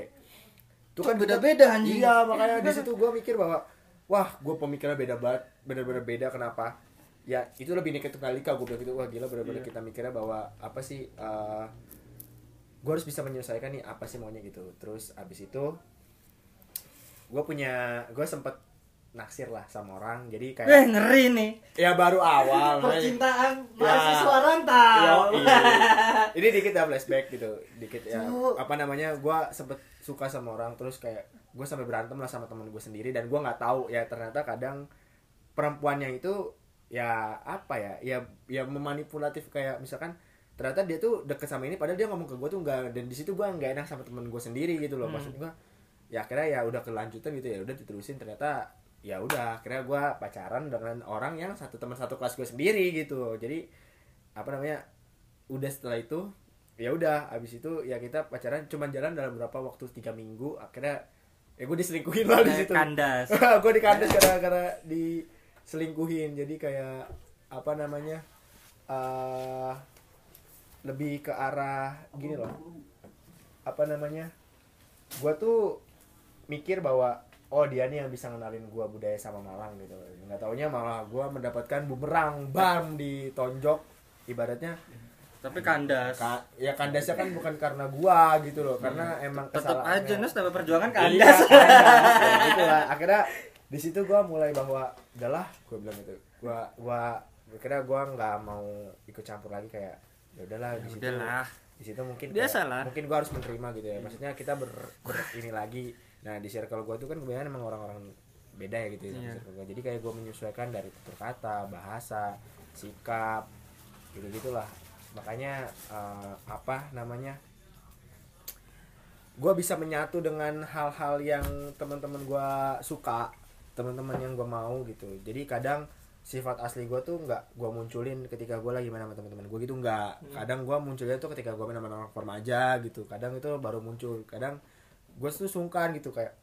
itu kita- beda-beda, anjing? iya makanya di situ gua mikir bahwa wah gue pemikirannya beda banget bener-bener beda kenapa ya itu lebih tunggal ika gue bilang gitu wah gila bener-bener Iya. kita mikirnya bahwa apa sih eh gue harus bisa menyelesaikan nih apa sih maunya gitu terus abis itu gue punya gue sempet naksir lah sama orang. Jadi eh kayak ngeri nih. Ya baru awal percintaan Ya. mahasiswa rantau. Yo, iya. ini dikit ya flashback gitu. Dikit ya. Cuk. apa namanya gue sempet suka sama orang terus kayak gue sampai berantem lah sama temen gue sendiri dan gue nggak tahu. Ya ternyata kadang perempuannya itu ya apa ya ya ya memanipulatif kayak misalkan ternyata dia tuh deket sama ini padahal dia ngomong ke gue tuh nggak dan di situ gue nggak enak sama temen gue sendiri gitu loh. Hmm. maksud gue ya akhirnya ya udah kelanjutan gitu ya udah diterusin. Ternyata ya udah akhirnya gue pacaran dengan orang yang satu teman satu kelas gue sendiri gitu. Jadi apa namanya udah setelah itu ya udah abis itu ya kita pacaran cuman jalan dalam beberapa waktu? Tiga minggu akhirnya ya gue diselingkuhin lah di situ. kandas. Gue dikandas gara-gara diselingkuhin. Jadi kayak apa namanya eh lebih ke arah gini loh. Apa namanya gue tuh mikir bahwa oh dia nih yang bisa ngenalin gue budaya sama Malang gitu nggak taunya malah gue mendapatkan bumerang bam di tonjok ibaratnya tapi kandas ka- ya kandasnya kan bukan karena gua gitu loh karena emang tetap aja Nus tambah perjuangan Iya, kandas kandas, ya gitu lah. Akhirnya di situ gua mulai bahwa udahlah gua bilang gitu. Gua gua kira gua nggak mau ikut campur lagi kayak ya udahlah di situ. Di situ mungkin Biasalah. kayak- mungkin gua harus menerima gitu ya. Maksudnya kita ber, ber- ini lagi. Nah, di circle gua tuh kan kebanyakan emang orang-orang beda ya gitu ya sama Iya. circle gua. Jadi kayak gua menyesuaikan dari tutur kata, bahasa, sikap gitu gitulah. Makanya eh, apa namanya? gue bisa menyatu dengan hal-hal yang teman-teman gue suka teman-teman yang gue mau gitu jadi kadang sifat asli gue tuh nggak gue munculin ketika gue lagi main sama teman-teman gue gitu nggak kadang gue munculnya tuh ketika gue main sama anak remaja gitu kadang itu baru muncul kadang gue tuh sungkan gitu kayak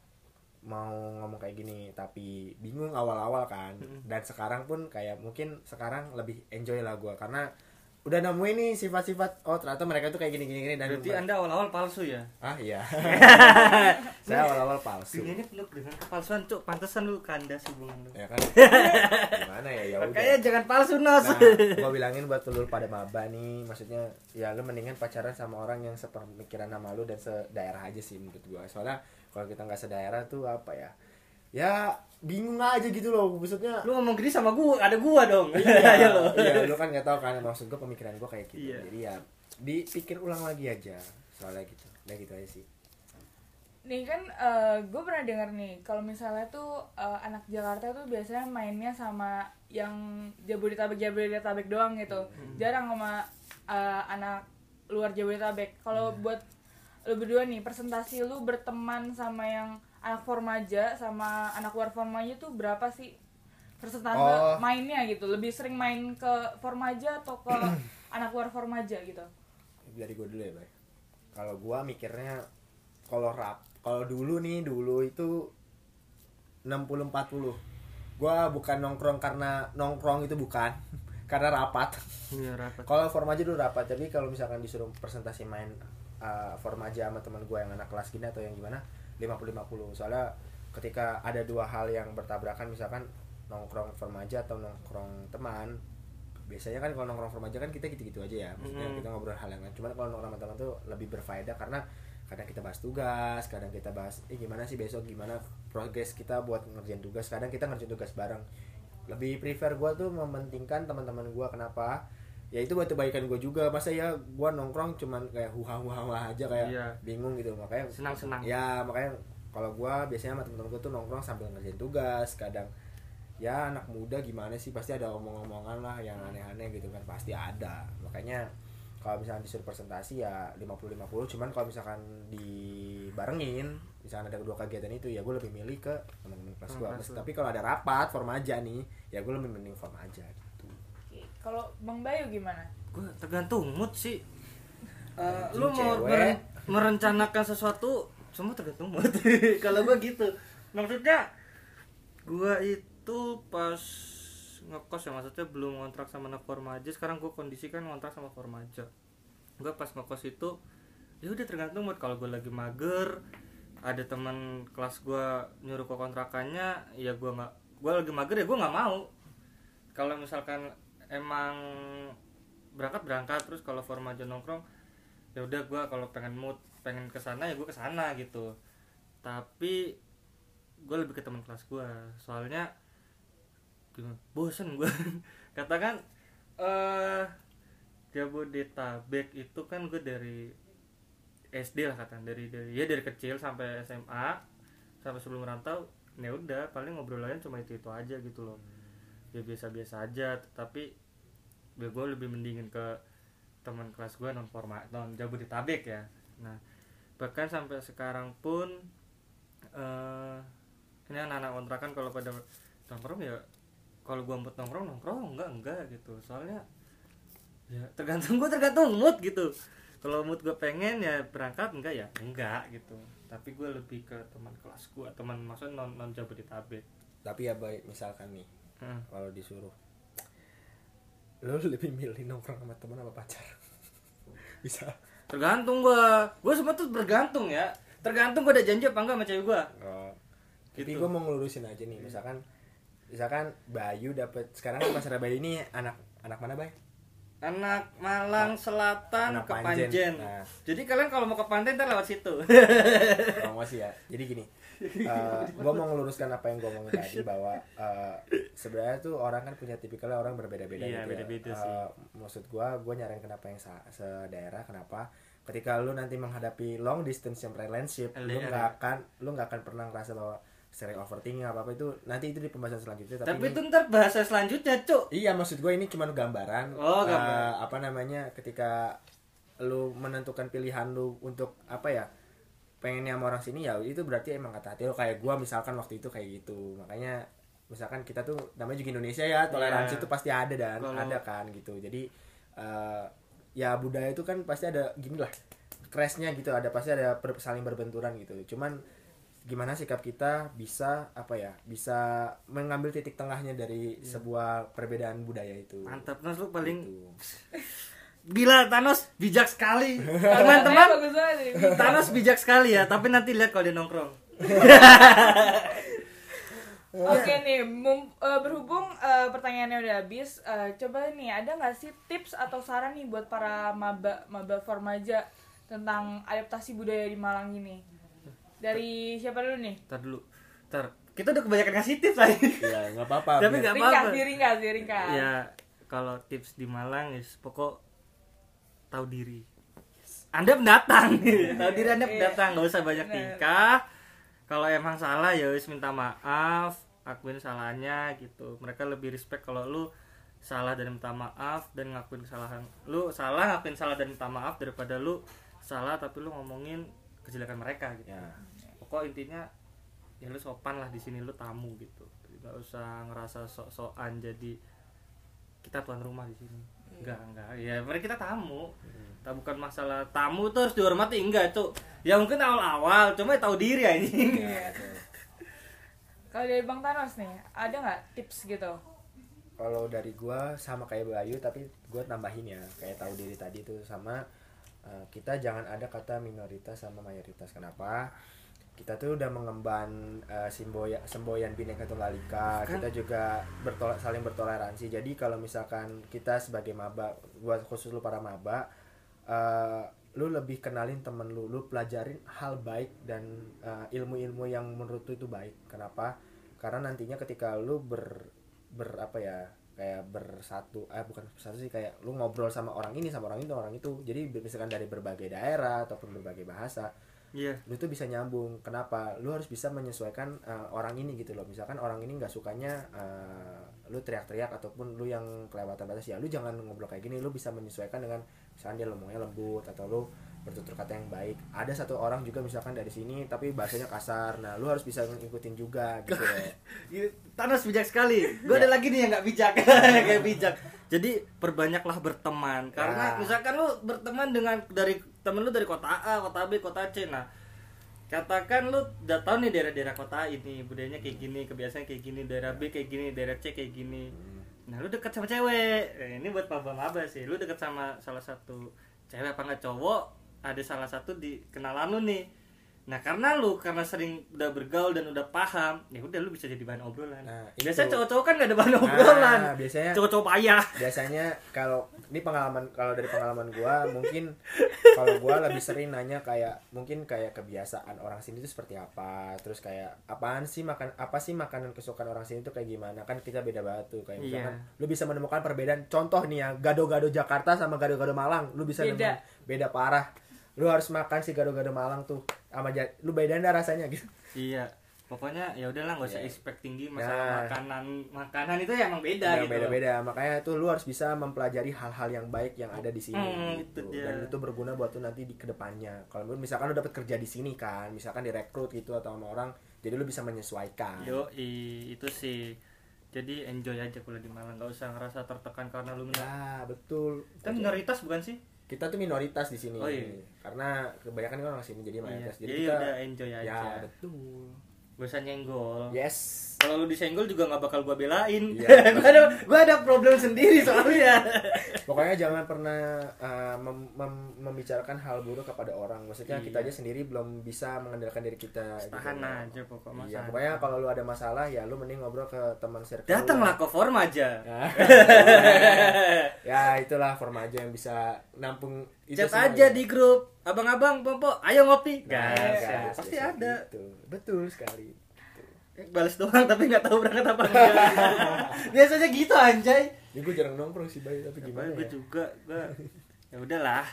mau ngomong kayak gini tapi bingung awal-awal kan. Dan sekarang pun kayak mungkin sekarang lebih enjoy lah gue karena udah nemuin nih sifat-sifat oh ternyata mereka tuh kayak gini-gini gini dan berarti anda awal-awal palsu ya Ah iya. saya awal-awal palsu. dunia ini penuh dengan kepalsuan cuk pantesan lu kandas hubungan lu Ya kan? Gimana ya? Ya udah. makanya jangan palsu Nos Nah, gua bilangin buat lu pada maba nih, maksudnya ya lu mendingan pacaran sama orang yang sepemikiran sama lu dan sedaerah aja sih menurut gua. Soalnya kalau kita nggak sedaerah tuh apa ya? Ya bingung aja gitu loh, maksudnya. lu ngomong gini sama gua ada gua dong Iya, Ayo lo iya, lu kan nggak tahu kan maksud gua pemikiran gua kayak gitu. Iya. Jadi ya dipikir ulang lagi aja soalnya gitu. Udah gitu aja sih. Nih kan gue pernah dengar nih kalau misalnya tuh eh, anak Jakarta tuh biasanya mainnya sama yang Jabodetabek Jabodetabek doang gitu. Jarang sama eh, anak luar Jabodetabek. Kalau buat lu berdua nih presentasi lu berteman sama yang anak formaja sama anak luar formaja tuh berapa sih persentase Oh. mainnya gitu? Lebih sering main ke formaja atau ke anak luar formaja gitu? dari gue dulu ya bay kalau gue mikirnya kalau rap kalau dulu nih dulu itu 60 40 gue bukan nongkrong karena nongkrong itu bukan karena rapat iya rapat kalau formaja dulu rapat tapi kalau misalkan disuruh presentasi main uh, formaja sama teman gue yang anak kelas gini atau yang gimana 50 50 soalnya ketika ada dua hal yang bertabrakan misalkan nongkrong formaja atau nongkrong teman biasanya kan kalau nongkrong formaja kan kita gitu-gitu aja ya. Maksudnya Mhm. kita ngobrol hal yang lain. Cuman kalau nongkrong sama teman tuh lebih berfaedah karena kadang kita bahas tugas kadang kita bahas eh gimana sih besok? Gimana progres kita buat ngerjain tugas? Kadang kita ngerjain tugas bareng. Lebih prefer gue tuh mementingkan teman-teman gue kenapa ya itu buat kebaikan gue juga. Masa ya gue nongkrong cuman kayak huha huha huha aja kayak Iya. bingung gitu. Makanya senang-senang. Ya makanya kalau gue biasanya sama temen-temen gue tuh nongkrong sambil ngerjain tugas. Kadang ya anak muda gimana sih? Pasti ada omong-omongan lah yang aneh-aneh gitu kan. Pasti ada. Makanya kalau misalkan disuruh presentasi ya 50-50 cuman kalau misalkan dibarengin misalkan ada kedua kegiatan itu ya gue lebih milih ke teman-teman kelas gue tapi kalau ada rapat formaja nih ya gue lebih mending formaja gitu Oke, Kalau Bang Bayu gimana? gua tergantung mood sih. Eh, Anjing, lu mau meren- merencanakan sesuatu semua tergantung mood. Kalau gua gitu. Maksudnya gua itu pas ngekos ya maksudnya belum ngontrak sama anak formaja sekarang gua kondisi kan ngontrak sama formaja gua pas ngekos itu ya udah tergantung mood. Kalau gua lagi mager ada teman kelas gua nyuruh ke kontrakannya ya gua nggak gua lagi mager ya gua nggak mau. Kalau misalkan emang berangkat berangkat. Terus kalau formaja nongkrong ya udah gua kalau pengen mood pengen ke sana ya gua ke sana gitu. Tapi gue lebih ke teman kelas gua. Soalnya bosen gua. Katakan eh Jabodetabek itu kan gue dari SD lah katakan dari dari ya dari kecil sampai SMA sampai sebelum merantau ya udah paling ngobrolnya cuma itu itu aja gitu loh ya biasa-biasa aja tapi ya gue lebih mendingin ke teman kelas gue non format non Jabodetabek ya. Nah bahkan sampai sekarang pun eh ini anak-anak kontrakan kalau pada nongkrong ya kalau gua mood nongkrong nongkrong enggak enggak gitu. Soalnya ya tergantung gua tergantung mood gitu. Kalau mood gue pengen ya berangkat enggak ya enggak gitu. Tapi gue lebih ke teman kelas gua teman maksudnya non non jabodetabek. Tapi ya baik misalkan nih Hmm. kalau disuruh lu lebih milih nongkrong sama teman apa pacar bisa tergantung gua gua semua tuh bergantung ya tergantung gua ada janji apa enggak sama cewek gua oh. tapi Gitu. gue mau ngelurusin aja nih misalkan misalkan Bayu dapat sekarang kan pacar Bayu ini anak anak mana Bay? anak Malang Selatan Anak ke Panjen. Panjen. Nah. Jadi kalian kalau mau ke Pantai ntar lewat situ. promosi ya jadi gini gue mau ngeluruskan apa yang gue ngomongin tadi bahwa eh, sebenarnya tuh orang kan punya tipikalnya orang berbeda-beda Iya, gitu beda-beda ya. sih. Eh, maksud gue gue nyaranin kenapa yang sedaerah kenapa ketika lu nanti menghadapi long distance yang relationship lu LDR. nggak akan lu nggak akan pernah ngerasa bahwa sering overthinking apa apa itu nanti itu di pembahasan selanjutnya tapi, Tapi ini- itu ntar bahasa selanjutnya, Cuk. Iya maksud gue ini cuma gambaran. Oh, Eh, gambaran. apa namanya ketika lu menentukan pilihan lu untuk apa ya pengennya sama orang sini ya itu berarti emang kata hati lu kayak gue misalkan waktu itu kayak gitu. Makanya misalkan kita tuh namanya juga Indonesia ya toleransi Iya. itu pasti ada dan Kalau- ada kan gitu. Jadi eh, ya budaya itu kan pasti ada gini lah crashnya gitu ada pasti ada ber- saling berbenturan gitu. Cuman gimana sikap kita bisa apa ya bisa mengambil titik tengahnya dari sebuah perbedaan budaya itu. Mantap, Thanos lu paling Gitu. gila Thanos bijak sekali. Teman-teman. Thanos bijak sekali ya, tapi nanti lihat kalau dia nongkrong. Oke nih, mum- eh, berhubung eh, pertanyaannya udah habis, eh, coba nih ada nggak sih tips atau saran nih buat para maba maba formaja tentang adaptasi budaya di Malang ini? Dari siapa dulu nih? Ntar dulu. Ntar kita udah kebanyakan ngasih tips lagi. ya nggak apa-apa Tapi nggak Ringkas, apa-apa. diringkas, diringkas. Ya, kalau tips di Malang is pokok tahu diri. Anda pendatang, tahu diri Anda Iya. pendatang, nggak usah banyak tingkah. Kalau emang salah ya wis minta maaf, akuin salahnya gitu. Mereka lebih respect kalau lu salah dan minta maaf dan ngakuin kesalahan. Lu salah ngakuin salah dan minta maaf daripada lu salah tapi lu ngomongin kejelekan mereka gitu. ya Pokok intinya ya lu sopan lah di sini lu tamu gitu. Gak usah ngerasa sok-sokan jadi kita tuan rumah di sini. Enggak, enggak. Ya mereka kita tamu. Tak bukan masalah tamu tuh harus dihormati enggak, Cuk. Ya mungkin awal-awal cuma ya tahu diri anjing. Iya. Kalau dari Bang Thanos nih, ada nggak tips gitu? kalau dari gua sama kayak Bayu tapi gua tambahin ya kayak tahu diri tadi tuh sama eh, kita jangan ada kata minoritas sama mayoritas kenapa kita tuh udah mengemban eh, simboya semboyan bineka tunggal ika. Kan- kita juga bertol- saling bertoleransi. Jadi kalau misalkan kita sebagai maba buat khusus lu para maba eh, lu lebih kenalin temen lu lu pelajarin hal baik dan eh, ilmu-ilmu yang menurut lu itu baik. Kenapa? Karena nantinya ketika lu ber ber apa ya kayak bersatu eh bukan bersatu sih kayak lu ngobrol sama orang ini sama orang itu orang itu. Jadi misalkan dari berbagai daerah ataupun berbagai bahasa Iya. lu tuh bisa nyambung kenapa lu harus bisa menyesuaikan eh, orang ini gitu loh misalkan orang ini nggak sukanya eh, lu teriak-teriak ataupun lu yang kelewatan batas ya lu jangan ngobrol kayak gini lu bisa menyesuaikan dengan misalkan dia ngomongnya lembut atau lu bertutur kata yang baik ada satu orang juga misalkan dari sini tapi bahasanya kasar nah lu harus bisa ngikutin juga gitu. Thanos bijak sekali. Gue Ya. ada lagi nih yang nggak bijak, kayak bijak. Jadi perbanyaklah berteman. Karena Ya. misalkan lu berteman dengan dari temen lu dari kota A, kota B, kota C. Nah, katakan lu udah tahu nih daerah-daerah kota A ini budayanya kayak gini, kebiasaan kayak gini, daerah B kayak gini, daerah C kayak gini. Nah, lu deket sama cewek. Eh, ini buat maba-maba sih. Lu deket sama salah satu cewek apa nggak cowok, ada salah satu di kenalan lu nih. Nah, karena lu karena sering udah bergaul dan udah paham, ya udah lu bisa jadi bahan obrolan. Nah, itu. Biasanya cowok-cowok kan gak ada bahan obrolan. Nah, biasanya Cowok-cowok payah. biasanya kalau ini pengalaman kalau dari pengalaman gua mungkin kalau gua lebih sering nanya kayak mungkin kayak kebiasaan orang sini itu seperti apa terus kayak apaan sih makan apa sih makanan kesukaan orang sini itu kayak gimana kan kita beda banget tuh kayak misalkan Iya. lu bisa menemukan perbedaan contoh nih ya gado-gado Jakarta sama gado-gado Malang lu bisa Beda. nemuin beda parah lu harus makan si gado-gado Malang tuh sama lu bedain dah rasanya gitu Iya. pokoknya ya udahlah nggak usah Ya. expect tinggi masalah Nah. makanan makanan itu ya emang beda Ya, gitu beda-beda makanya tuh lu harus bisa mempelajari hal-hal yang baik yang ada di sini Hmm, gitu. itu dia. dan itu berguna buat lu nanti di ke depannya kalau misalkan lu dapat kerja di sini kan misalkan direkrut gitu atau sama orang jadi lu bisa menyesuaikan yo itu sih jadi enjoy aja kuliah di Malang nggak usah ngerasa tertekan karena lu nah betul kan minoritas bukan sih kita tuh minoritas di sini. Oh, iya. karena kebanyakan kan orang sini jadi iya. mayoritas jadi jadi kita. udah enjoy aja. ya betul gak usah nyenggol yes kalau lu disenggol juga nggak bakal gua belain Iya. gua ada gua ada problem sendiri soalnya pokoknya jangan pernah uh, mem- mem- membicarakan hal buruk kepada orang maksudnya kita Iya. aja sendiri belum bisa mengandalkan diri kita gitu. tahan aja pokok Iya, masalah pokoknya kalau lu ada masalah ya lu mending ngobrol ke teman circle. datanglah ke form aja Ya. itulah form aja yang bisa nampung chat aja di grup. Abang-abang pompo ayo ngopi. Gas, gas, pasti ada. gitu. betul sekali Eh, balas doang tapi nggak tahu berangkat apa enggak. Biasanya gitu anjay. Ya gue jarang nongkrong sih bayi tapi gimana gue ya? juga ya udahlah.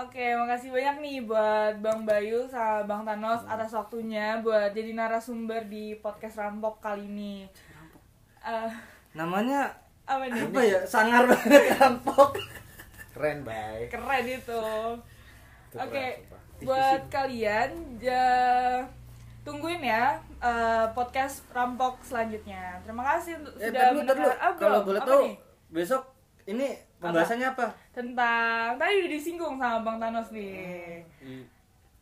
Oke, makasih banyak nih buat Bang Bayu sama Bang Thanos atas waktunya buat jadi narasumber di podcast Rampok kali ini. Eh, namanya apa nih? apa ya? Sangar banget rampok keren bay Keren itu. Oke, sumpah. buat kalian ja- tungguin ya eh, podcast Rampok selanjutnya. Terima kasih untuk eh sudah dulu. mendengar- Ah, kalau boleh Apa tahu nih? besok ini pembahasannya apa, tentang tadi udah disinggung sama Bang Thanos nih. I-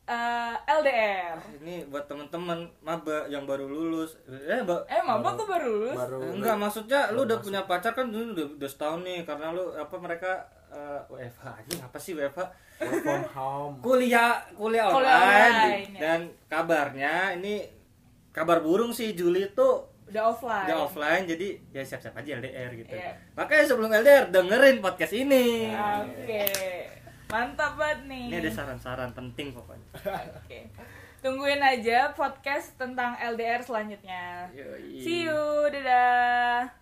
Eh, LDR. ini buat teman-teman maba yang baru lulus eh mbak Eh, mabok tuh baru lulus. baru enggak maksudnya lu udah punya pacar kan dulu udah, udah setahun nih karena lu apa mereka eh, WFH aja apa sih WFH work from home kuliah kuliah Kuliah online, online, ya. dan kabarnya ini kabar burung sih Juli tuh Udah offline. udah offline jadi ya siap-siap aja LDR gitu Iya. makanya sebelum LDR dengerin podcast ini Oke. Mantap banget nih. ini ada saran-saran penting pokoknya Oke. Tungguin aja podcast tentang LDR selanjutnya. Yoi. See you. Dadah.